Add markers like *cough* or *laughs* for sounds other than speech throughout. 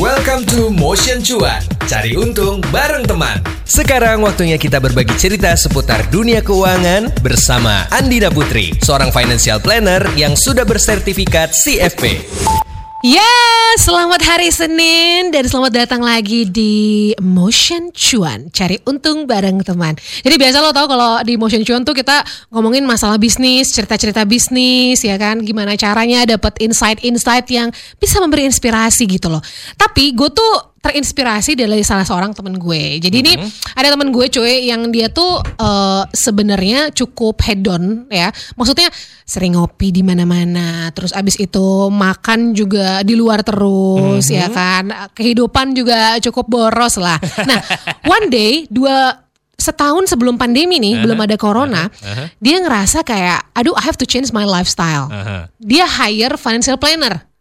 Welcome to Motion Cuan. Cari untung bareng teman. Sekarang waktunya kita berbagi cerita seputar dunia keuangan bersama Andina Putri, seorang financial planner yang sudah bersertifikat CFP. Ya, selamat hari Senin dan selamat datang lagi di Motion Cuan. Cari untung bareng teman. Jadi biasa lo tau kalau di Motion Cuan tuh kita ngomongin masalah bisnis, cerita-cerita bisnis, ya kan? Gimana caranya dapat insight-insight yang bisa memberi inspirasi gitu loh. Tapi gue tuh terinspirasi dari salah seorang temen gue. Jadi ini ada temen gue cuy yang dia tuh eh, sebenarnya cukup hedon ya. Maksudnya sering ngopi di mana-mana, terus abis itu makan juga di luar terus ya kan. Kehidupan juga cukup boros lah. Nah, *laughs* one day dua setahun sebelum pandemi nih, belum ada corona, dia ngerasa kayak aduh I have to change my lifestyle. Dia hire financial planner.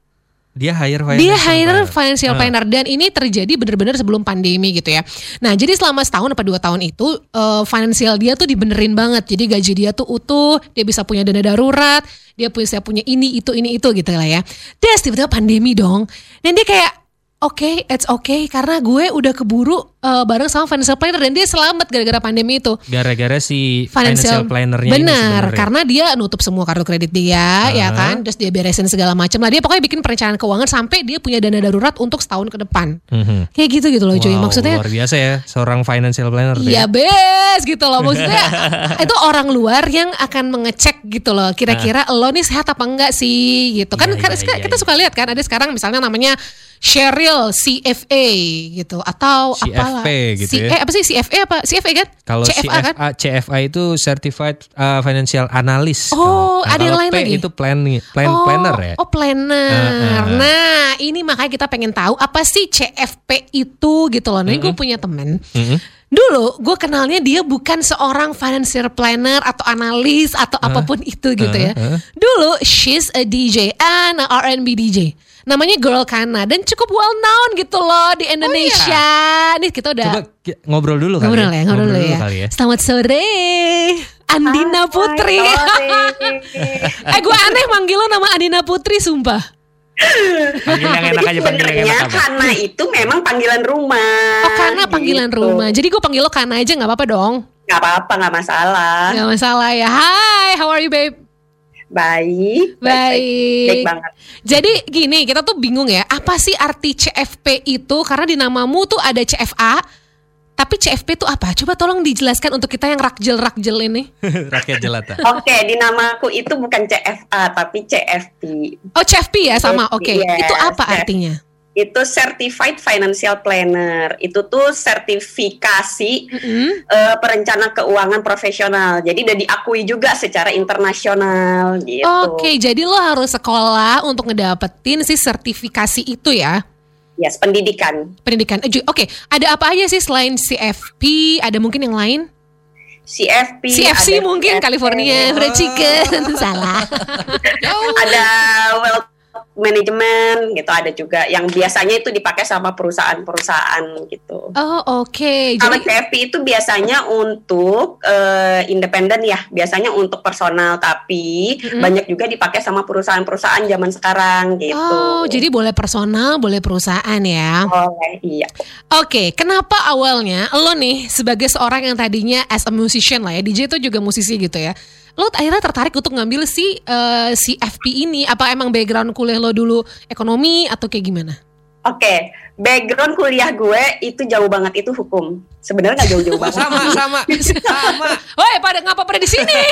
Dia hire Dia financial hire planner. financial Ah. planner dan ini terjadi benar-benar sebelum pandemi gitu ya. Nah jadi selama setahun apa dua tahun itu eh, financial dia tuh dibenerin banget. Jadi gaji dia tuh utuh, dia bisa punya dana darurat, dia bisa punya ini itu ini itu gitu lah ya. Terus tiba-tiba pandemi dong. Dan dia kayak Oke, it's okay karena gue udah keburu eh, bareng sama financial planner dan dia selamat gara-gara pandemi itu. Gara-gara si financial, plannernya ini benar karena dia nutup semua kartu kredit dia ya kan? Terus dia beresin segala macam lah. Dia pokoknya bikin perencanaan keuangan sampai dia punya dana darurat untuk setahun ke depan. Mhm. kayak gitu gitu loh cuy. Wow, maksudnya luar biasa ya seorang financial planner tuh Iya ya. bes gitu loh. Maksudnya *laughs* itu orang luar yang akan mengecek gitu loh kira-kira lo nih sehat apa enggak sih gitu. Kan suka- iya, kita iya. suka lihat kan ada sekarang misalnya namanya Cheryl CFA gitu atau CFP apalah gitu C- ya. eh, apa sih CFA apa CFA kan Kalau CFA kan CFA, CFA itu Certified uh, Financial Analyst. Oh, Nah, ada yang lain P lagi? itu plan, plan oh, planner ya. Oh planner. Ah, ah. Nah ini makanya kita pengen tahu apa sih CFP itu gitu loh. Nah gue punya temen. Mhm. Dulu gue kenalnya dia bukan seorang financial planner atau analis atau apa pun itu gitu ya. ah. Dulu she's a DJ and a R&B DJ. Namanya Girl Kana dan cukup well known gitu loh di Indonesia. Nih kita udah Oh, Coba ngobrol dulu kali ngobrol ya, ngobrol, dulu ya. kali ya. Selamat sore. Andina Putri. *laughs* eh gue aneh manggil lo nama Andina Putri sumpah. Panggil yang enak Jadi aja panggil yang enak apa. karena itu memang panggilan rumah. Oh karena panggilan gitu. rumah. Jadi gue panggil lo Kana aja nggak apa-apa dong. Gak apa-apa, gak masalah. Nggak masalah ya. Hai, how are you babe? Baik, Baik. baik banget. Jadi gini, kita tuh bingung ya. Apa sih arti CFP itu? Karena di namamu tuh ada CFA. Tapi CFP itu apa? Coba tolong dijelaskan untuk kita yang rakjel-rakjel ini. *laughs* Rakyat jelata. Oke, di namaku itu bukan CFA tapi CFP. Oh CFP ya sama. Oke. Yes, Itu apa yes. artinya? Itu Certified Financial Planner. Itu tuh sertifikasi Mm-mm. eh, perencana keuangan profesional. Jadi udah diakui juga secara internasional gitu. Oke, jadi lo harus sekolah untuk ngedapetin si sertifikasi itu ya. Yes, pendidikan. Pendidikan. Eh, Oke, ada apa aja sih selain CFP? Ada mungkin yang lain? CFP. CFC mungkin CFP, California Fried Chicken. *laughs* Salah. *laughs* ada wealth management gitu ada juga yang biasanya itu dipakai sama perusahaan-perusahaan gitu. Oh, oke. Kalau Jadi CFP itu biasanya untuk eh, independen ya, biasanya untuk personal tapi Mm-mm. banyak juga dipakai sama perusahaan-perusahaan zaman sekarang gitu. Oh, jadi boleh personal, boleh perusahaan ya. Boleh, iya. Oke, kenapa awalnya lo nih sebagai seorang yang tadinya as a musician lah ya, DJ itu juga musisi gitu ya. Lo akhirnya tertarik untuk ngambil si eh, si FP ini? Apa emang background kuliah lo dulu ekonomi atau kayak gimana? Oke, background kuliah gue itu jauh banget itu hukum. Sebenarnya nggak jauh-jauh *laughs* banget. sama sama sama. *laughs* Woi, pada ngapa pada di sini? *laughs*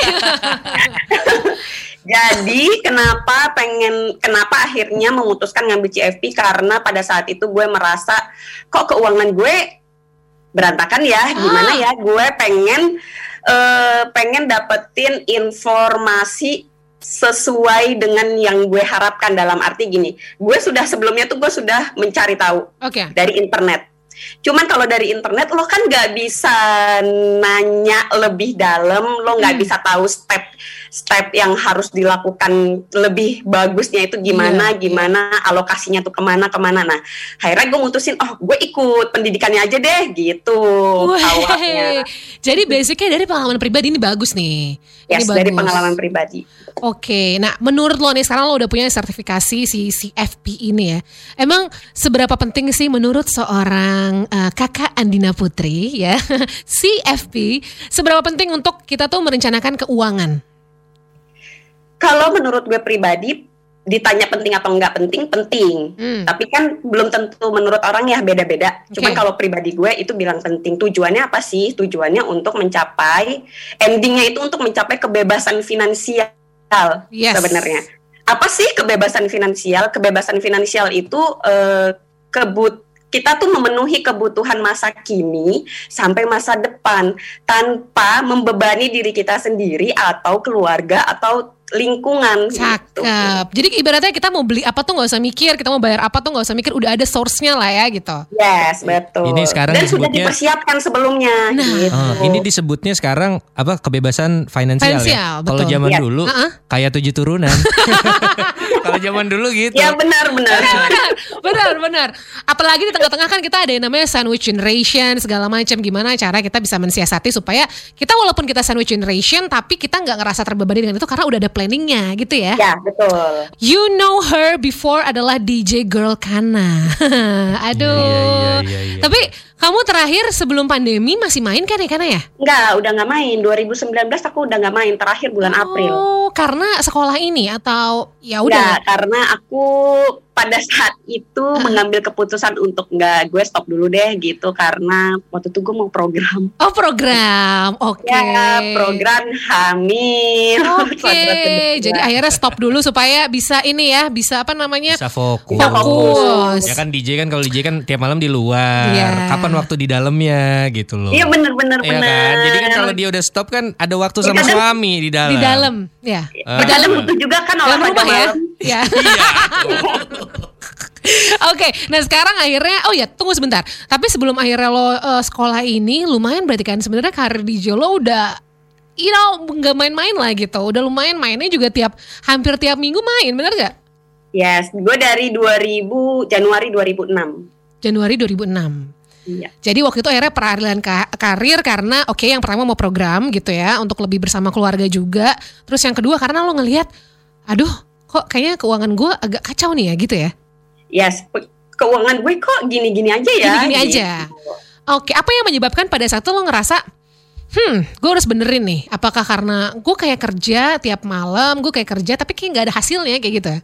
Jadi kenapa pengen kenapa akhirnya memutuskan ngambil CFP karena pada saat itu gue merasa kok keuangan gue berantakan ya gimana ya gue pengen eh, pengen dapetin informasi sesuai dengan yang gue harapkan dalam arti gini gue sudah sebelumnya tuh gue sudah mencari tahu Oke. dari internet Cuman kalau dari internet lo kan nggak bisa nanya lebih dalam, lo nggak Hmm. bisa tahu step step yang harus dilakukan lebih bagusnya itu gimana, Iya, gimana alokasinya tuh ke mana ke mana. Nah, akhirnya gue mutusin, oh gue ikut pendidikannya aja deh gitu awalnya. Jadi basicnya dari pengalaman pribadi ini bagus nih. Yes, ini dari bagus. pengalaman pribadi. Oke, nah menurut lo nih sekarang lo udah punya sertifikasi si CFP ini ya. Emang seberapa penting sih menurut seorang eh, kakak Andina Putri ya *laughs* CFP seberapa penting untuk kita tuh merencanakan keuangan? Kalau menurut gue pribadi, ditanya penting atau enggak penting, penting. Hmm. Tapi kan belum tentu menurut orang ya beda-beda. Cuman Oke. kalau pribadi gue itu bilang penting. Tujuannya apa sih? Tujuannya untuk mencapai endingnya itu untuk mencapai kebebasan finansial Yes. sebenarnya. Apa sih kebebasan finansial? Kebebasan finansial itu eh, kebut kita tuh memenuhi kebutuhan masa kini sampai masa depan tanpa membebani diri kita sendiri atau keluarga atau lingkungan. gitu. Cakep. Jadi ibaratnya kita mau beli apa tuh nggak usah mikir, kita mau bayar apa tuh nggak usah mikir, udah ada source-nya lah ya gitu. Yes, betul. Ini sekarang Dan sudah disebutnya- dipersiapkan sebelumnya. Nah. gitu. Oh, ini disebutnya sekarang apa kebebasan finansial, Finansial, ya. Kalau zaman Iya. dulu Uh-uh. kayak tujuh turunan. *laughs* Kalau zaman dulu gitu. Ya benar-benar. benar, benar, benar. Apalagi di tengah-tengah kan kita ada yang namanya sandwich generation segala macam. Gimana cara kita bisa mensiasati supaya kita walaupun kita sandwich generation tapi kita nggak ngerasa terbebani dengan itu karena udah ada planningnya gitu ya. ya, betul. You know her before adalah DJ Girl Kana. *laughs* Aduh. Iya, iya, iya, iya. Tapi kamu terakhir sebelum pandemi masih main kan ya Kana ya? Enggak, udah nggak main. 2019 aku udah nggak main. Terakhir bulan April. Oh, karena sekolah ini atau ya Enggak, udah. karena aku pada saat itu mengambil keputusan untuk nggak gue stop dulu deh gitu karena waktu itu gue mau program. Oh, program. Oke. Ya, program hamil. Oke, kedua. jadi akhirnya stop dulu supaya bisa ini ya, bisa apa namanya? Bisa fokus. Bisa fokus. Ya kan DJ kan kalau DJ kan tiap malam di luar. Iya. Kapan waktu di dalamnya gitu loh. Iya bener-bener Iya bener. kan? Jadi kan kalau dia udah stop kan ada waktu sama Iya, kan? suami di dalam. Di dalam, ya. Ah. Di dalam butuh juga kan Dalam olahraga rumah ya. malam. Ya. Iya. *laughs* Oke, nah sekarang akhirnya, oh ya tunggu sebentar. Tapi sebelum akhirnya lo eh, sekolah ini, lumayan berarti kan sebenarnya karir DJ lo udah, you know, nggak main-main lah gitu. Udah lumayan mainnya juga tiap, hampir tiap minggu main, bener gak? Yes, gue dari 2000 Januari 2006. Januari 2006. Iya. Jadi waktu itu akhirnya peralihan ka- karir karena oke yang pertama mau program gitu ya untuk lebih bersama keluarga juga. Terus yang kedua karena lo ngelihat, aduh kok kayaknya keuangan gue agak kacau nih ya gitu ya. Yes, keuangan gue kok gini-gini aja ya. Gini-gini gitu. aja. Oke, apa yang menyebabkan pada saat itu lo ngerasa, hmm, gue harus benerin nih. Apakah karena gue kayak kerja tiap malam, gue kayak kerja tapi kayak nggak ada hasilnya kayak gitu?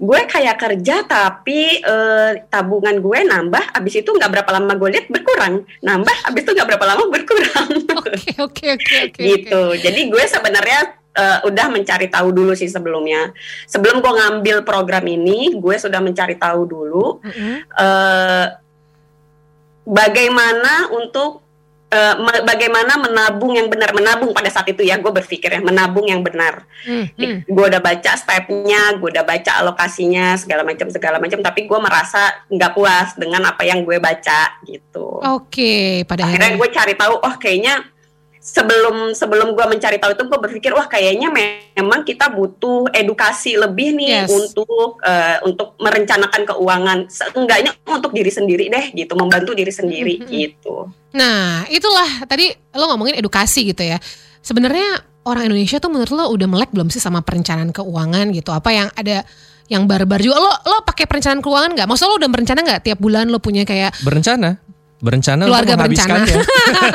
Gue kayak kerja tapi eh, tabungan gue nambah, abis itu nggak berapa lama gue lihat berkurang, nambah, abis itu nggak berapa lama berkurang. *laughs* Oke, oke, oke, gitu. Jadi gue sebenarnya eh, udah mencari tahu dulu sih sebelumnya. Sebelum gue ngambil program ini, gue sudah mencari tahu dulu Mm-mm. eh, bagaimana untuk eh, me- bagaimana menabung yang benar menabung pada saat itu ya gue berpikir ya menabung yang benar Hmm, hmm. gue udah baca stepnya gue udah baca alokasinya segala macam segala macam tapi gue merasa nggak puas dengan apa yang gue baca gitu Oke, pada akhirnya akhirnya. gue cari tahu oh kayaknya sebelum sebelum gue mencari tahu itu gue berpikir wah kayaknya memang kita butuh edukasi lebih nih Yes. untuk eh, untuk merencanakan keuangan seenggaknya untuk diri sendiri deh gitu membantu diri sendiri Mhm. gitu Nah, itulah tadi lo ngomongin edukasi gitu ya. Sebenarnya orang Indonesia tuh menurut lo udah melek belum sih sama perencanaan keuangan gitu? Apa yang ada yang barbar juga? Lo lo pakai perencanaan keuangan nggak? Maksudnya lo udah berencana nggak tiap bulan lo punya kayak Berencana. Berencana Keluarga untuk berencana.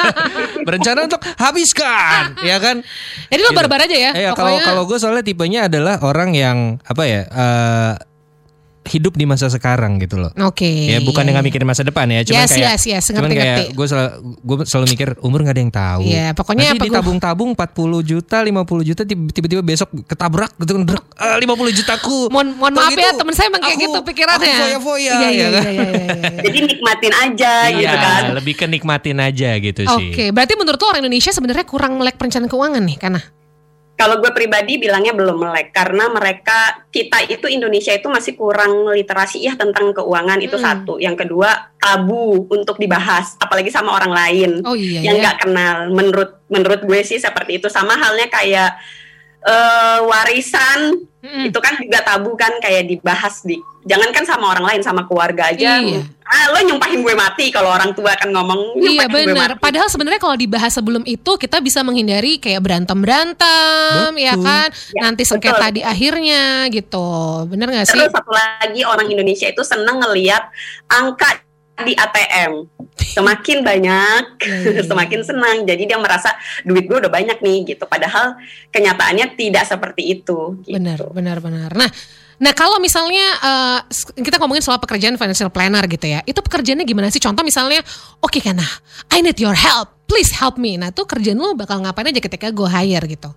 *laughs* berencana untuk habiskan, *laughs* ya kan? jadi lo Gitu. barbar aja ya? Iya, kalau kalau gue soalnya tipenya adalah orang yang apa ya? eh, hidup di masa sekarang gitu loh. Oke. Ya bukan yang nggak mikirin masa depan ya, cuman Yes, kayak yes, yes, cuman ngerti, kayak gue selalu gue selalu mikir umur nggak ada yang tahu. Iya, pokoknya Nanti apa ditabung-tabung 40 juta, 50 juta tiba- tiba-tiba besok ketabrak gitu kan ah, 50 jutaku. Mohon, mohon maaf ya gitu, temen saya emang kayak gitu pikirannya. Aku foya-foya Iya, ya iya, kan? iya, iya, iya, iya. *laughs* jadi nikmatin aja Iya, gitu kan lebih ke nikmatin aja gitu sih. Oke, berarti menurut lo orang Indonesia sebenarnya kurang melek perencanaan keuangan nih, karena kalau gue pribadi bilangnya belum melek karena mereka kita itu Indonesia itu masih kurang literasi ya tentang keuangan itu Hmm. satu yang kedua tabu untuk dibahas apalagi sama orang lain oh iya yang ya. nggak kenal menurut menurut gue sih seperti itu sama halnya kayak eh, warisan Mm-mm. itu kan juga tabu kan kayak dibahas di jangankan sama orang lain sama keluarga aja Iya. Ah lo nyumpahin gue mati kalau orang tua kan ngomong Iya nyumpahin gue benar. Padahal sebenarnya kalau dibahas sebelum itu kita bisa menghindari kayak berantem berantem, ya Betul. kan? Ya, Nanti betul. sengketa di akhirnya gitu. Bener gak sih? terus satu lagi orang Indonesia itu seneng ngelihat angka di ATM semakin banyak Iya, iya, iya. *laughs* semakin senang jadi dia merasa duit gue udah banyak nih gitu padahal kenyataannya tidak seperti itu gitu. Benar, benar, benar. Nah, nah kalau misalnya s- kita ngomongin soal pekerjaan financial planner gitu ya, itu pekerjaannya gimana sih? Contoh misalnya, oke Kana, I need your help, please help me. Nah, tuh kerjaan lo bakal ngapain aja ketika gue hire gitu?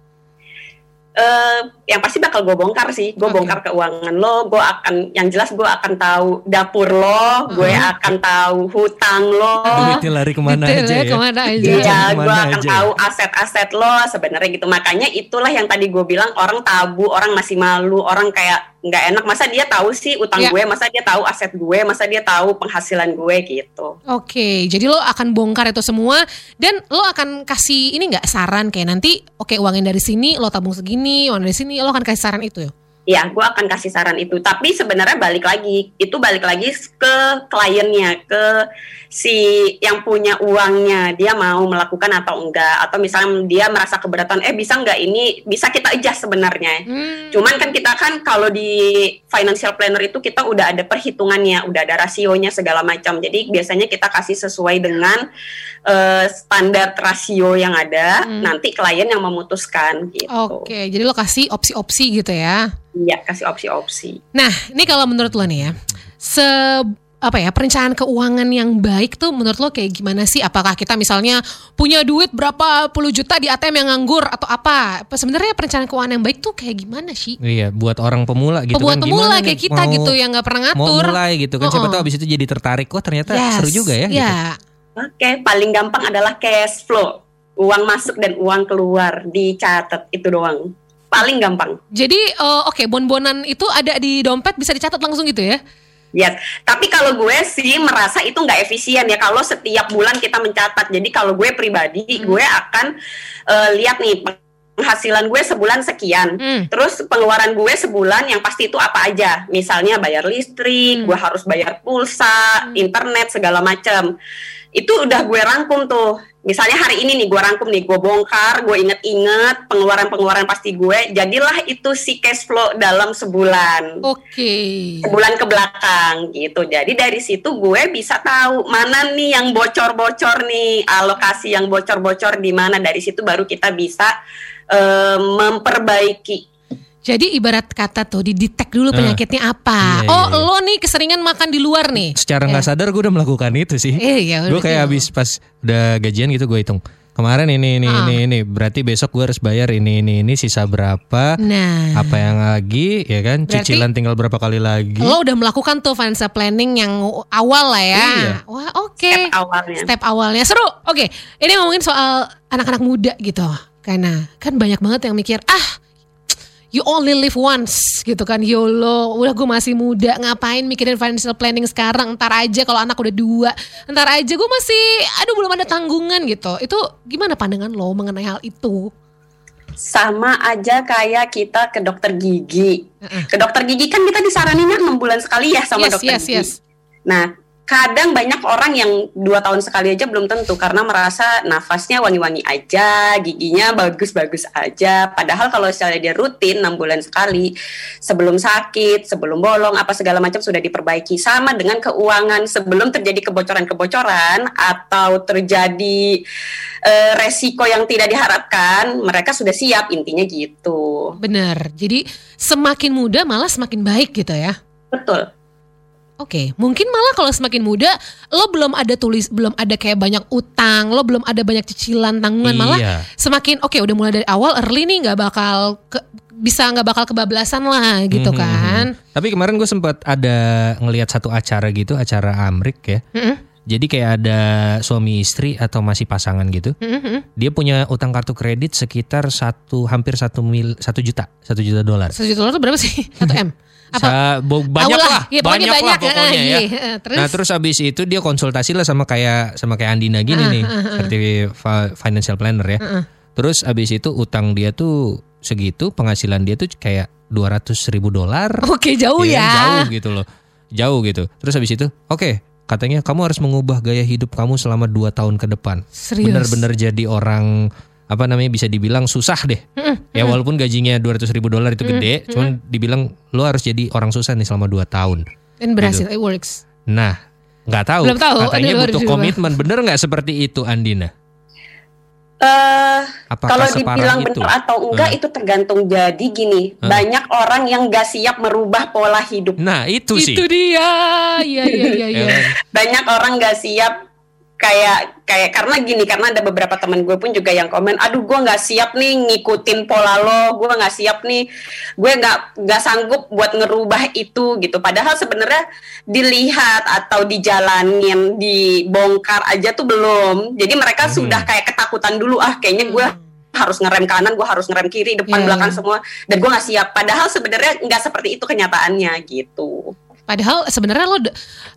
Eh yang pasti bakal gue bongkar sih. Gue Oke. bongkar keuangan lo, gue akan, yang jelas gue akan tahu dapur lo, gue Uh-huh. akan tahu hutang lo. Duitnya lari ke mana Detailnya aja ya? Ke mana aja. Iya. Ke mana gue akan aja ya? tahu aset-aset lo sebenarnya gitu. Makanya itulah yang tadi gue bilang orang tabu, orang masih malu, orang kayak nggak enak. Masa dia tahu sih utang Iya. gue, masa dia tahu aset gue, masa dia tahu penghasilan gue gitu. Oke, jadi lo akan bongkar itu semua dan lo akan kasih ini nggak saran kayak nanti, oke uangin dari sini, lo tabung segini, uang dari sini, lo akan kasih saran itu ya? Iya, gue akan kasih saran itu. Tapi sebenarnya balik lagi, itu balik lagi ke kliennya, ke si yang punya uangnya, dia mau melakukan atau enggak, atau misalnya dia merasa keberatan, eh bisa nggak ini, bisa kita adjust sebenarnya. Hmm, Cuman kan kita kan kalau di financial planner itu kita udah ada perhitungannya, udah ada rasionya segala macam. Jadi biasanya kita kasih sesuai dengan eh, standar rasio yang ada. Hmm. Nanti klien yang memutuskan gitu. Oke, jadi lo kasih opsi-opsi gitu ya? Iya, kasih opsi-opsi. Nah, ini kalau menurut lo nih ya, se apa ya perencanaan keuangan yang baik tuh menurut lo kayak gimana sih? Apakah kita misalnya punya duit berapa puluh juta di ATM yang nganggur atau apa? Apa Sebenarnya perencanaan keuangan yang baik tuh kayak gimana sih? Iya, buat orang pemula gitu Buat kan. pemula gimana kayak nih kita mau- gitu yang nggak pernah Mau ngatur. mulai gitu kan. Siapa Oh-oh. tahu abis itu jadi tertarik. Wah ternyata Yes, seru juga ya. gitu. Oke, paling gampang adalah cash flow. Uang masuk dan uang keluar dicatat itu doang. Paling gampang. Jadi eh, oke bon-bonan itu ada di dompet bisa dicatat langsung gitu ya? Yes, tapi kalau gue sih merasa itu nggak efisien ya kalau setiap bulan kita mencatat. Jadi kalau gue pribadi, Hmm. gue akan eh, lihat nih penghasilan gue sebulan sekian. Hmm. Terus pengeluaran gue sebulan yang pasti itu apa aja? Misalnya bayar listrik, Hmm. gue harus bayar pulsa, internet segala macam. Itu udah gue rangkum tuh. Misalnya hari ini nih gue rangkum nih, gue bongkar, gue inget-inget pengeluaran-pengeluaran pasti gue. Jadilah itu si cash flow dalam sebulan Oke. sebulan ke belakang gitu. Jadi dari situ gue bisa tahu mana nih yang bocor-bocor nih, alokasi yang bocor-bocor di mana. Dari situ baru kita bisa eh, memperbaiki. Jadi ibarat kata tuh didetek dulu Ah. penyakitnya apa. Iya, oh, iya, iya. lo nih keseringan makan di luar nih. Secara nggak sadar gue udah melakukan itu sih. Eh, ya gue udah, kayak iya. habis pas udah gajian gitu gue hitung. Kemarin ini ini Ah. ini ini berarti besok gue harus bayar ini ini ini sisa berapa? Nah, Apa yang lagi ya kan? Berarti- Cicilan tinggal berapa kali lagi? lo udah melakukan tuh financial planning yang awal lah ya. Iya. Wah, oke. Step awalnya. Step awalnya seru. Oke, ini ngomongin soal anak-anak muda gitu. Karena kan banyak banget yang mikir, ah you only live once gitu kan YOLO udah gue masih muda ngapain mikirin financial planning sekarang ntar aja kalau anak udah dua ntar aja gue masih aduh belum ada tanggungan gitu itu gimana pandangan lo mengenai hal itu Sama aja kayak kita ke dokter gigi. Ke dokter gigi kan kita disaraninnya enam bulan sekali ya sama Yes, dokter yes, gigi. yes. Nah, kadang banyak orang yang dua tahun sekali aja belum tentu karena merasa nafasnya wangi-wangi aja, giginya bagus-bagus aja. Padahal kalau misalnya dia rutin enam bulan sekali, sebelum sakit, sebelum bolong, apa segala macam sudah diperbaiki. Sama dengan keuangan sebelum terjadi kebocoran-kebocoran atau terjadi eh, resiko yang tidak diharapkan, mereka sudah siap intinya gitu. bener jadi semakin muda malah semakin baik gitu ya Betul. Oke, mungkin malah kalau semakin muda lo belum ada tulis, belum ada kayak banyak utang, lo belum ada banyak cicilan tanggungan, malah Iya. semakin oke udah mulai dari awal early nih nggak bakal ke- bisa nggak bakal kebablasan lah gitu Mhm, kan. mhm. Tapi kemarin gue sempat ada ngelihat satu acara gitu, acara Amrik ya. Mm-mm, Jadi kayak ada suami istri atau masih pasangan gitu. mm-mm. Dia punya utang kartu kredit sekitar satu hampir satu mil satu juta satu juta dolar. Satu juta dolar tuh berapa sih? Satu m? Apa? Sa- banyak lah, pokoknya banyak, banyak, lah pokoknya eh, ya. iya, eh, terus? Nah terus abis itu dia konsultasi lah sama kayak sama kayak Andina gini Ah, nih, ah, ah. seperti financial planner ya. Heeh. Terus abis itu utang dia tuh segitu, penghasilan dia tuh kayak 200 ribu dolar. Oke jauh Iya, ya. Jauh gitu loh. Jauh gitu. Terus habis itu, oke, katanya kamu harus mengubah gaya hidup kamu selama 2 tahun ke depan. Serius. Bener-bener jadi orang apa namanya bisa dibilang susah deh. Ya walaupun gajinya 200 ribu dolar itu gede, cuman dibilang lo harus jadi orang susah nih selama 2 tahun. Dan berhasil, it works. Nah, nggak tahu. Belum tahu, Katanya baru butuh komitmen. Bener nggak seperti itu Andina? Eh, Apakah kalau separah dibilang itu? benar atau enggak Hmm. itu tergantung. Jadi gini, Hmm. banyak orang yang gak siap merubah pola hidup. Nah itu, sih. Itu dia. Iya iya iya *laughs* Ya iya. kan? Banyak orang gak siap kayak kayak karena gini karena ada beberapa teman gue pun juga yang komen aduh gue nggak siap nih ngikutin pola lo gue nggak siap nih gue nggak nggak sanggup buat ngerubah itu gitu. Padahal sebenarnya dilihat atau dijalanin dibongkar aja tuh belum. Jadi mereka Hmm. sudah kayak ketakutan dulu ah kayaknya gue harus ngerem kanan gue harus ngerem kiri depan Iya, belakang semua dan gue nggak siap. Padahal sebenarnya nggak seperti itu kenyataannya gitu Padahal sebenarnya lo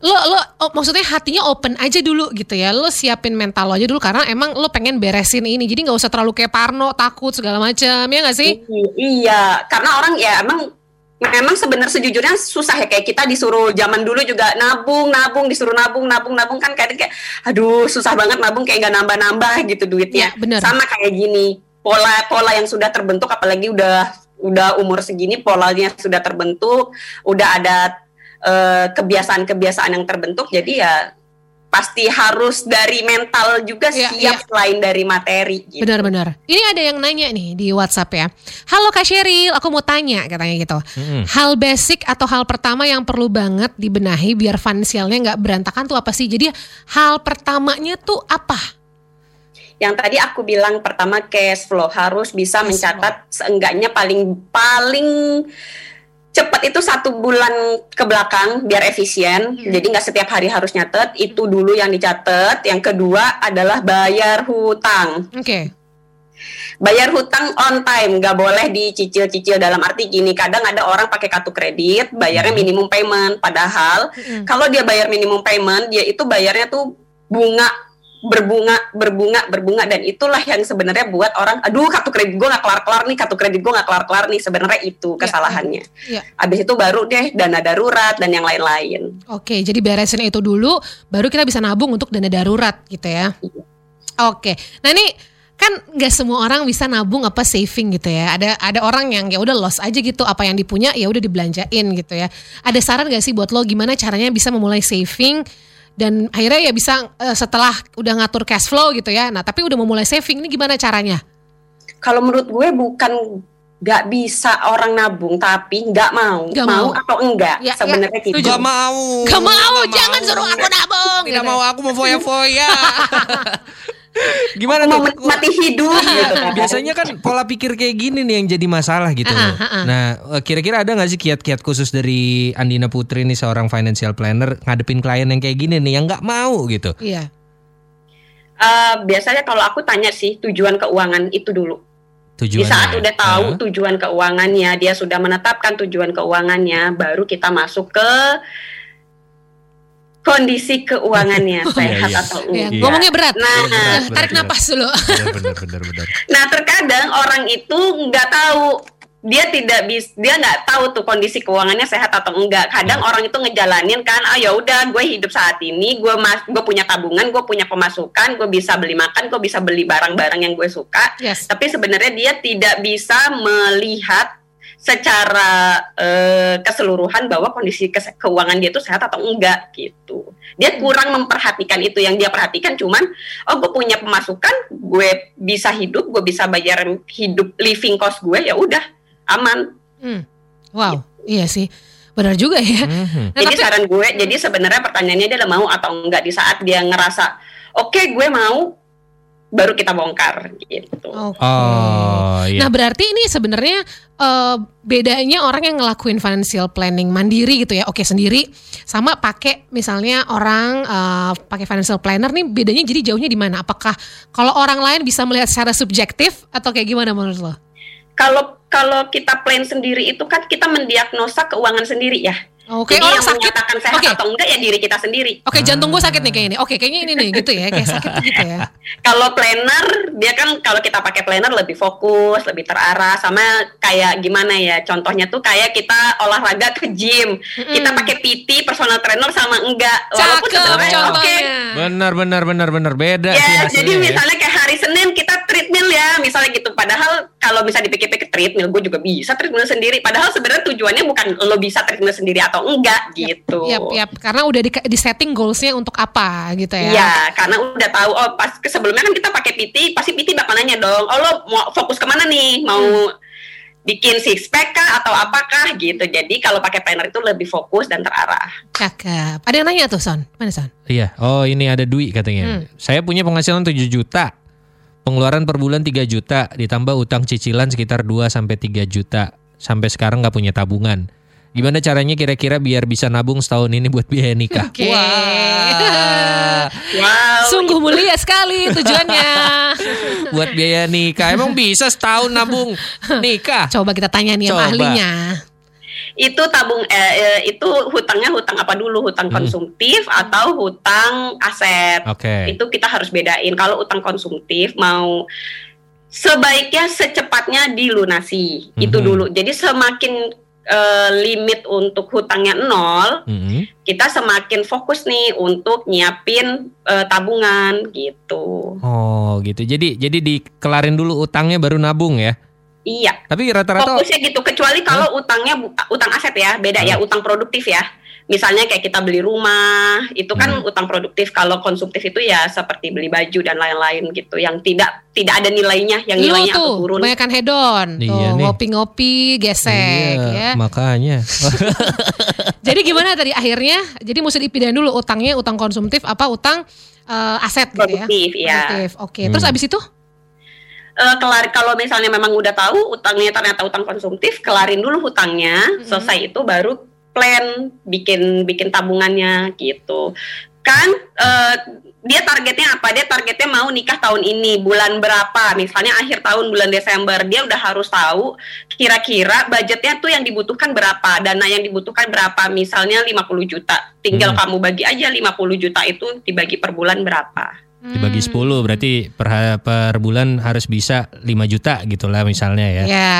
lo lo oh, maksudnya hatinya open aja dulu gitu ya. Lo siapin mental lo aja dulu karena emang lo pengen beresin ini. Jadi nggak usah terlalu kayak parno, takut segala macam ya nggak sih? Iya, karena orang ya emang memang sebenarnya sejujurnya susah ya kayak kita disuruh zaman dulu juga nabung, nabung, disuruh nabung, nabung, nabung kan kadang kayak aduh susah banget nabung kayak nggak nambah-nambah gitu duitnya. Iya, benar. Sama kayak gini, pola-pola yang sudah terbentuk apalagi udah udah umur segini polanya sudah terbentuk, udah ada kebiasaan-kebiasaan yang terbentuk jadi ya pasti harus dari mental juga Iya, siap selain dari materi gitu. Benar-benar. Ini ada yang nanya nih di WhatsApp ya. Halo Kak Sheryl, aku mau tanya katanya gitu. Mm-mm. Hal basic atau hal pertama yang perlu banget dibenahi biar finansialnya nggak berantakan tuh apa sih? Jadi hal pertamanya tuh apa? yang tadi aku bilang pertama cash flow harus bisa Cash mencatat seenggaknya paling paling cepat itu satu bulan ke belakang biar efisien. Jadi nggak setiap hari harus nyatet. Itu dulu yang dicatat yang kedua adalah bayar hutang. Oke. bayar hutang on time. Nggak boleh dicicil-cicil dalam arti gini. Kadang ada orang pakai kartu kredit bayarnya minimum payment. Padahal Mm-mm. kalau dia bayar minimum payment dia itu bayarnya tuh bunga berbunga berbunga berbunga dan itulah yang sebenarnya buat orang aduh kartu kredit gue nggak kelar kelar nih kartu kredit gue nggak kelar kelar nih sebenarnya itu kesalahannya Iya. habis itu baru deh dana darurat dan yang lain-lain Oke, jadi beresin itu dulu, baru kita bisa nabung untuk dana darurat gitu ya. Oke, nah ini kan nggak semua orang bisa nabung apa saving gitu ya. Ada ada orang yang ya udah loss aja gitu, apa yang dipunya ya udah dibelanjain gitu ya. Ada saran gak sih buat lo gimana caranya bisa memulai saving dan akhirnya ya bisa eh, setelah udah ngatur cash flow gitu ya. Nah tapi udah memulai saving ini gimana caranya? kalau menurut gue bukan nggak bisa orang nabung tapi nggak mau Nggak mau mau. atau enggak Ya, sebenarnya ya, gitu. Gak mau. Gak mau, Gak jangan mau. suruh aku nabung. Tidak gitu. mau aku mau foya-foya. *laughs* Gimana mau tuh? menikmati hidup gitu kan. Biasanya kan pola pikir kayak gini nih yang jadi masalah gitu. Loh. ah, ah. Nah, eh, kira-kira ada nggak sih kiat-kiat khusus dari Andina Putri nih seorang financial planner ngadepin klien yang kayak gini nih yang nggak mau gitu? Iya. Eh, biasanya kalau aku tanya sih tujuan keuangan itu dulu. Tujuannya. Di saat udah tahu Ah. tujuan keuangannya, dia sudah menetapkan tujuan keuangannya, baru kita masuk ke kondisi keuangannya *laughs* sehat iya. atau Ya, enggak. Ngomongnya berat. Nah, Iya, berat, berat, tarik berat. napas dulu. Benar, benar, benar, benar. Nah, terkadang orang itu nggak tahu dia tidak bis dia nggak tahu tuh kondisi keuangannya sehat atau enggak. Kadang Hmm. orang itu ngejalanin kan, ah ya udah gue hidup saat ini, gue mas gue punya tabungan, gue punya pemasukan, gue bisa beli makan, gue bisa beli barang-barang yang gue suka. Yes. Tapi sebenarnya dia tidak bisa melihat secara eh, keseluruhan bahwa kondisi kes- keuangan dia itu sehat atau enggak gitu. Dia kurang memperhatikan itu yang dia perhatikan cuman oh gue punya pemasukan, gue bisa hidup, gue bisa bayar hidup living cost gue ya udah aman. Hmm. Wow, iya sih. Benar juga ya. Mhm. Nah, jadi tapi- saran gue, jadi sebenarnya pertanyaannya dia mau atau enggak di saat dia ngerasa oke gue mau baru kita bongkar gitu. Oke. Oh, iya. Nah berarti ini sebenarnya eh, bedanya orang yang ngelakuin financial planning mandiri gitu ya, oke sendiri, sama pakai misalnya orang eh, pakai financial planner nih bedanya jadi jauhnya di mana? Apakah kalau orang lain bisa melihat secara subjektif atau kayak gimana menurut lo? Kalau kalau kita plan sendiri itu kan kita mendiagnosa keuangan sendiri ya. Oke, Jadi orang yang sakit. menyatakan sehat Oke. atau enggak ya diri kita sendiri. Oke, jantung gue sakit nih kayak ini. Oke, kayaknya ini nih gitu ya, kayak sakit gitu ya. *laughs* Kalau planner dia kan kalau kita pakai planner lebih fokus, lebih terarah sama kayak gimana ya? Contohnya tuh kayak kita olahraga ke gym. Kita pakai PT personal trainer sama enggak. Walaupun Cakep sebenarnya oke. contohnya. Benar benar benar benar beda sih Ya, hasilnya. jadi ya. misalnya kayak hari Senin ya, misalnya gitu. Padahal kalau bisa dipikir-pikir treadmill, gue juga bisa treadmill sendiri. Padahal sebenarnya tujuannya bukan lo bisa treadmill sendiri atau enggak gitu. Yap, yap. Karena udah di, di setting goalsnya untuk apa gitu ya. Iya, karena udah tahu oh pas sebelumnya kan kita pakai PT, pasti PT bakal nanya dong, oh lo mau fokus ke mana nih? Mau Hmm. bikin six pack kah atau apakah gitu. Jadi kalau pakai planner itu lebih fokus dan terarah. Cakep. Ada yang nanya tuh, Son. Mana, Son? Iya, oh ini ada Dwi katanya. Hmm. Saya punya penghasilan 7 juta. Pengeluaran per bulan 3 juta, ditambah utang cicilan sekitar 2 sampai 3 juta. Sampai sekarang nggak punya tabungan. Gimana caranya kira-kira biar bisa nabung setahun ini buat biaya nikah? Oke. Wah, *laughs* Wow. Sungguh mulia sekali tujuannya. *laughs* buat biaya nikah. Emang bisa setahun nabung nikah? Coba kita tanya nih sama Coba. ahlinya. Itu tabung eh, eh, itu hutangnya hutang apa dulu hutang Hmm. konsumtif atau hutang aset Oke. itu kita harus bedain kalau utang konsumtif mau sebaiknya secepatnya dilunasi itu Mhm. dulu jadi semakin eh, limit untuk hutangnya nol Mm-mm. kita semakin fokus nih untuk nyiapin eh, tabungan gitu Oh gitu. Jadi jadi dikelarin dulu utangnya baru nabung ya. Iya Tapi rata-rata fokusnya gitu kecuali kalau utangnya bu- utang aset ya beda ya utang produktif ya misalnya kayak kita beli rumah itu kan Hmm. utang produktif kalau konsumtif itu ya seperti beli baju dan lain-lain gitu yang tidak tidak ada nilainya yang Lu nilainya tuh, turun kebanyakan hedon. Iya tuh, ngopi-ngopi, gesek Iya, ya. makanya. *laughs* Jadi gimana tadi akhirnya? Jadi mesti dipindahin dulu utangnya utang konsumtif apa utang eh, aset gitu ya. produktif ya Produktif. Oke. Terus Hmm. abis itu? Eh, kelar kalau misalnya memang udah tahu utangnya ternyata utang konsumtif kelarin dulu hutangnya Mm-mm. selesai itu baru plan bikin bikin tabungannya gitu. Kan eh, dia targetnya apa? Dia targetnya mau nikah tahun ini bulan berapa? Misalnya akhir tahun bulan Desember dia udah harus tahu kira-kira budgetnya tuh yang dibutuhkan berapa dana yang dibutuhkan berapa. Misalnya 50 juta tinggal Hmm. kamu bagi aja 50 juta itu dibagi per bulan berapa Dibagi Hmm. 10 berarti per, per bulan harus bisa 5 juta gitu lah misalnya ya. Ya,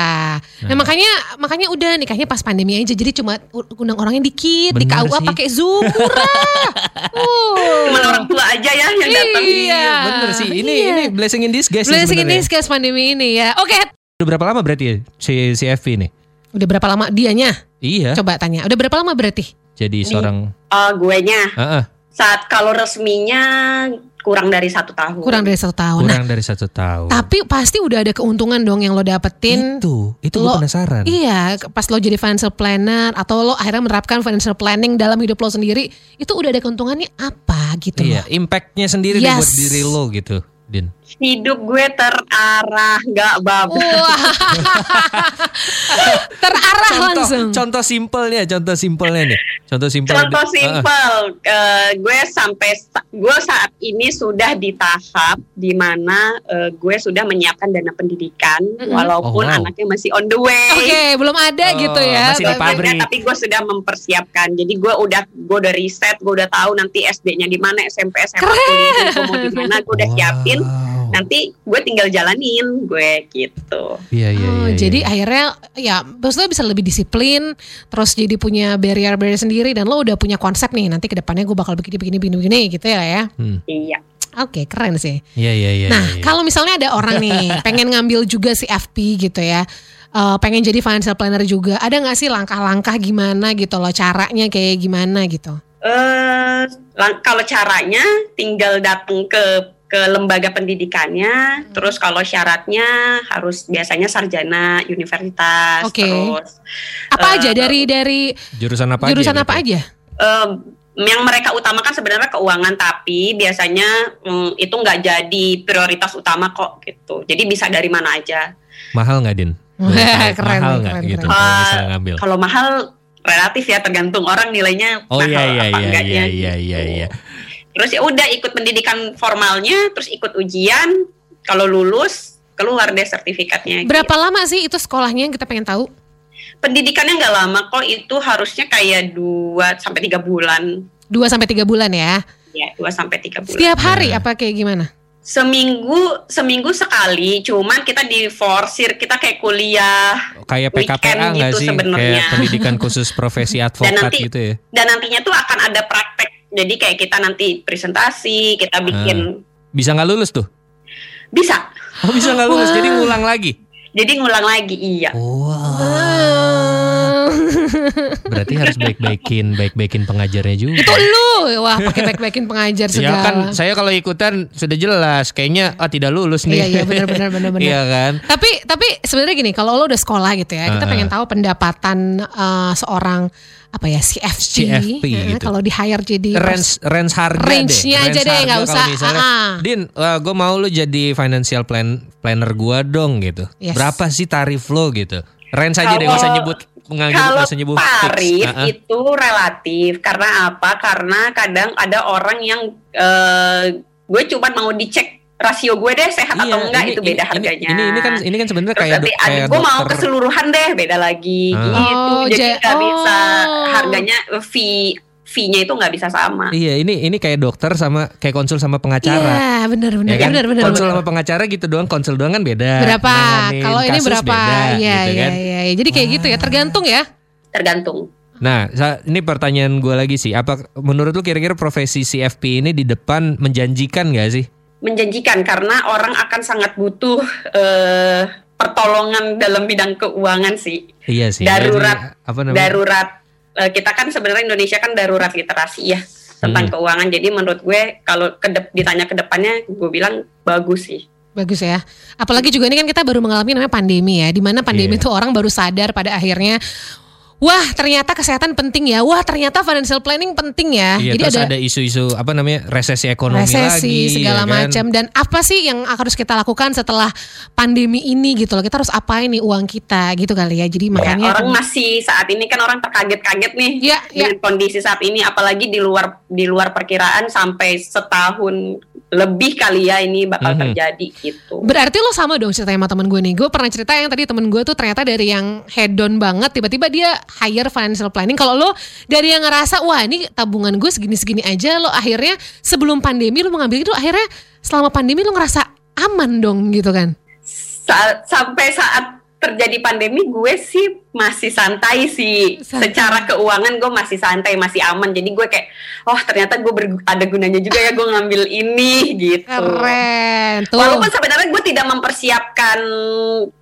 nah, makanya makanya udah nikahnya pas pandemi aja, jadi cuma undang orangnya dikit, di KUA pakai zoom murah. *laughs* Uh. Cuman orang tua aja ya yang datang Iya, Bener sih. Ini Iya. ini blessing in disguise Blessing in disguise pandemi ini ya. Oke, Udah berapa lama berarti ya si si FV ini? udah berapa lama dianya? Iya. Coba tanya. Udah berapa lama berarti? Jadi seorang Eh, gue nya Heeh, saat kalau resminya kurang dari satu tahun. Kurang dari satu tahun. Nah, kurang dari satu tahun. tapi pasti udah ada keuntungan dong yang lo dapetin. itu, itu gue Lo- penasaran. Iya, pas lo jadi financial planner atau lo akhirnya menerapkan financial planning dalam hidup lo sendiri, itu udah ada keuntungannya apa gitu Iya, impactnya sendiri deh buat Yes. diri lo gitu, Din. Hidup gue terarah, nggak babak. Wah. *laughs* Terarah Contoh, langsung. contoh simpelnya, contoh simpelnya nih. Contoh simpel. Contoh simpel, eh, gue sampai sa- gue saat ini sudah di tahap di mana eh, gue sudah menyiapkan dana pendidikan, Mm-mm. walaupun Oh, wow. anaknya masih on the way. Oke, belum ada Oh, gitu ya. masih di pabrik. tapi gue sudah mempersiapkan. Jadi gue udah gue udah riset, gue udah tahu nanti SD-nya di mana, SMP, SMA, kuliah gue mau di mana, gue udah Wow. siapin. Nanti gue tinggal jalanin gue gitu. Iya, iya, Oh, iya, jadi iya. akhirnya ya maksudnya bisa lebih disiplin, terus jadi punya barrier-barrier sendiri dan lo udah punya konsep nih nanti ke depannya gue bakal begini begini begini begini gitu ya ya. Hmm. Iya. Oke, keren sih. Iya, iya, iya. nah, iya, iya. kalau misalnya ada orang nih *laughs* pengen ngambil juga si FP gitu ya. eh, pengen jadi financial planner juga. Ada nggak sih langkah-langkah gimana gitu loh caranya kayak gimana gitu? eh lang- kalau caranya tinggal datang ke ke lembaga pendidikannya, terus kalau syaratnya harus biasanya sarjana universitas, Oke. terus Apa Eh, aja dari dari jurusan apa jurusan aja? apa aja? em, yang mereka utamakan sebenarnya keuangan, tapi biasanya mm, itu nggak jadi prioritas utama kok gitu. Jadi bisa dari mana aja. Mahal nggak, Din? Wah, *laughs* keren mahal nggak gitu keren. kalau Eh, ngambil? Kalau mahal relatif ya tergantung orang nilainya Oh mahal iya iya apa iya enggaknya iya iya gitu. iya iya. Terus ya udah ikut pendidikan formalnya, terus ikut ujian. Kalau lulus keluar deh sertifikatnya. Berapa lama sih itu sekolahnya yang kita pengen tahu? gitu. pendidikannya nggak lama kok itu harusnya kayak 2 sampai tiga bulan. 2 sampai 3 bulan ya. Ya, 2 sampai tiga bulan. Setiap hari Nah. apa kayak gimana? Seminggu seminggu sekali, cuman kita diforsir kita kayak kuliah Kayak Weekend PKPA nggak gitu sih? sebenarnya. Kayak pendidikan *laughs* khusus profesi advokat nanti- gitu ya? dan nantinya tuh akan ada praktek. Jadi kayak kita nanti presentasi, kita bikin Bisa nggak lulus tuh? bisa. Oh bisa nggak lulus, Wah. jadi ngulang lagi? Jadi ngulang lagi, iya. Wah. Berarti harus baik-baikin, baik-baikin pengajarnya juga. Itu lu, wah pakai back-backin pengajar Ya segala. kan saya kalau ikutan sudah jelas kayaknya ah tidak lulus nih. Iya, iya, benar, benar, benar, benar. Iya kan? Tapi tapi sebenarnya gini, kalau lo udah sekolah gitu ya, kita Uh-uh. pengen tahu pendapatan eh, seorang apa ya CFP, CFP eh, gitu. kalau di hire jadi range range harga Range-nya deh. aja deh, harga nggak usah. misalnya, Ah. Din, gue mau lu jadi financial plan planner gua dong gitu. Yes. Berapa sih tarif lo gitu? Range aja deh, nggak usah nyebut nggak Kalau nyebut fix. itu relatif karena apa? Karena kadang ada orang yang eh, gue cuma mau dicek rasio gue deh sehat Iya, atau enggak ini- itu beda ini- harganya. Ini ini kan ini kan sebenarnya kayak ada kayak gue mau keseluruhan deh beda lagi Ah. gitu. Oh, Jadi ja- nggak bisa oh. harganya fee fee-nya itu nggak bisa sama. Iya, ini ini kayak dokter sama kayak konsul sama pengacara. Iya, benar benar Ya kan? benar benar. konsul benar. sama pengacara gitu doang, konsul doang kan beda. Berapa? Nanganin Kalau ini berapa? beda, Iya, gitu iya, kan. iya, iya. Jadi kayak gitu ya, tergantung ya. Tergantung. Nah, ini pertanyaan gue lagi sih. Apa menurut lu kira-kira profesi CFP ini di depan menjanjikan gak sih? Menjanjikan karena orang akan sangat butuh eh, pertolongan dalam bidang keuangan sih. Iya sih. Darurat. Jadi, apa namanya? darurat kita kan sebenarnya Indonesia kan darurat literasi ya tentang Hmm. keuangan jadi menurut gue kalau kedep ditanya ke depannya gue bilang bagus sih Bagus ya. Apalagi juga ini kan kita baru mengalami namanya pandemi ya. Di mana pandemi Iya. itu orang baru sadar pada akhirnya. Wah ternyata kesehatan penting ya. Wah ternyata financial planning penting ya. Iya, Jadi terus ada, ada isu-isu apa namanya resesi ekonomi resesi lagi, segala ya kan? macam. Dan apa sih yang harus kita lakukan setelah pandemi ini gitu loh. Kita harus apain nih uang kita gitu kali ya. Jadi Ya, makanya orang masih saat ini kan orang terkaget-kaget nih Iya, dengan kondisi saat ini apalagi di luar di luar perkiraan sampai setahun lebih kali ya ini bakal Mhm. terjadi gitu Berarti lo sama dong ceritanya sama temen gue nih. Gue pernah cerita yang tadi temen gue tuh ternyata dari yang hedon banget, tiba-tiba dia hire financial planning. Kalau lo dari yang ngerasa, wah ini tabungan gue segini-segini aja, lo akhirnya sebelum pandemi lo mengambil itu, akhirnya selama pandemi lo ngerasa aman dong gitu kan? Sa- sampai saat terjadi pandemi gue sih masih santai sih Santai. secara keuangan gue masih santai masih aman jadi gue kayak oh ternyata gue ber- ada gunanya juga ya gue ngambil ini gitu Keren tuh. Walaupun sebenarnya gue tidak mempersiapkan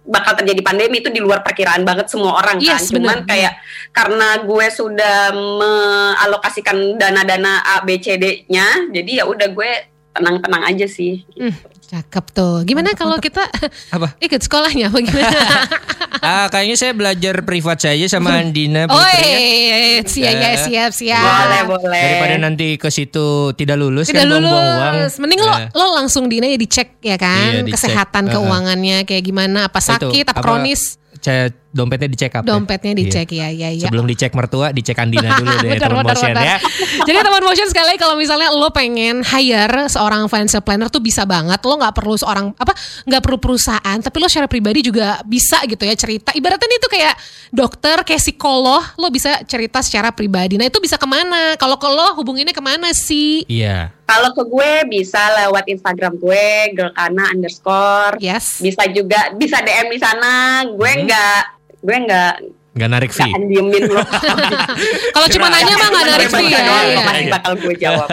bakal terjadi pandemi itu di luar perkiraan banget semua orang kan. Yes, Cuman bener. kayak karena gue sudah mengalokasikan dana-dana A B C D-nya, jadi ya udah gue tenang-tenang aja sih. Hmm, cakep tuh. Gimana kalau kita Apa? *laughs* ikut sekolahnya apa gimana? *laughs* Ah, kayaknya saya belajar privat saja sama Andina oh ya. iya, siap, ya, siap, siap. Boleh, boleh. Daripada nanti ke situ tidak lulus Tidak kan buang-buang uang. lulus. Mending lo Nah, lo langsung Dina ya dicek ya kan Iya, dicek. kesehatan Uh-uh. keuangannya kayak gimana apa itu, sakit apa, kronis ca- dompetnya dicek up. ya? dompetnya Iya. dicek ya ya ya. Sebelum dicek mertua, dicek Andina *laughs* dulu deh Benar, teman benar, motion benar. ya. Jadi teman motion sekali kalau misalnya lo pengen hire seorang financial planner tuh bisa banget. Lo nggak perlu seorang apa nggak perlu perusahaan, tapi lo secara pribadi juga bisa gitu ya cerita. Ibaratnya itu kayak dokter, kayak psikolog, lo bisa cerita secara pribadi. Nah itu bisa ke mana? Kalau ke lo hubunginnya ke mana sih? Iya. Kalau ke gue bisa lewat Instagram gue girlkana underscore. Yes. Bisa juga bisa DM di sana. Gue Hmm. Nggak gue nggak Nggak narik nggak fee. akan diemin lo. *laughs* Kalau cuma nanya mah nggak narik fee ya. iya. Pasti bakal gue jawab.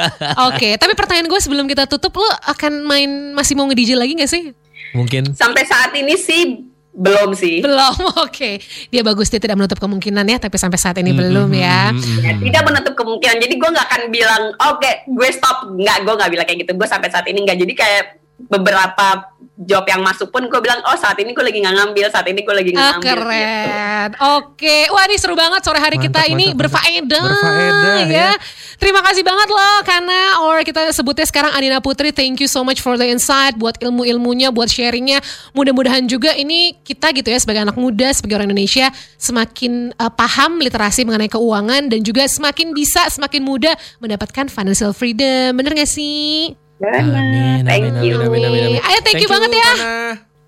Oke, tapi pertanyaan gue sebelum kita tutup, lo akan main masih mau nge-DJ lagi gak sih? Mungkin Sampai saat ini sih belum sih. Belum, *laughs* oke. Dia bagus, dia tidak menutup kemungkinan ya, tapi sampai saat ini belum ya. Ya, tidak menutup kemungkinan. Jadi gue nggak akan bilang, oke, gue stop. Nggak, gue nggak bilang kayak gitu. Gue sampai saat ini nggak. Jadi kayak beberapa job yang masuk pun gue bilang, oh saat ini gue lagi nggak ngambil, saat ini gue lagi nggak Ah, ngambil. gitu. keren. Oke. Wah, ini seru banget sore hari Mantap, kita ini mantap, berfaedah. Berfaedah, ya. ya. Terima kasih banget loh karena or kita sebutnya sekarang Adina Putri. Thank you so much for the insight buat ilmu-ilmunya, buat sharingnya. Mudah-mudahan juga ini kita gitu ya sebagai anak muda, sebagai orang Indonesia semakin uh, paham literasi mengenai keuangan dan juga semakin bisa semakin mudah mendapatkan financial freedom. Bener gak sih? Benar. Amin, Thank amin, you. amin, amin, amin, amin. Ayo, thank you banget ya.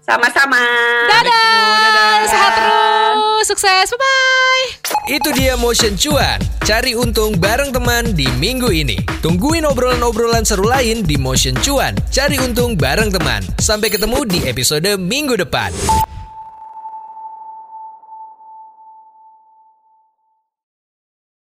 Sama-sama. Dadah, sehat terus. sukses. Bye-bye. Itu dia Motion Cuan. Cari untung bareng teman di minggu ini. Tungguin obrolan-obrolan seru lain di Motion Cuan. Cari untung bareng teman. Sampai ketemu di episode minggu depan.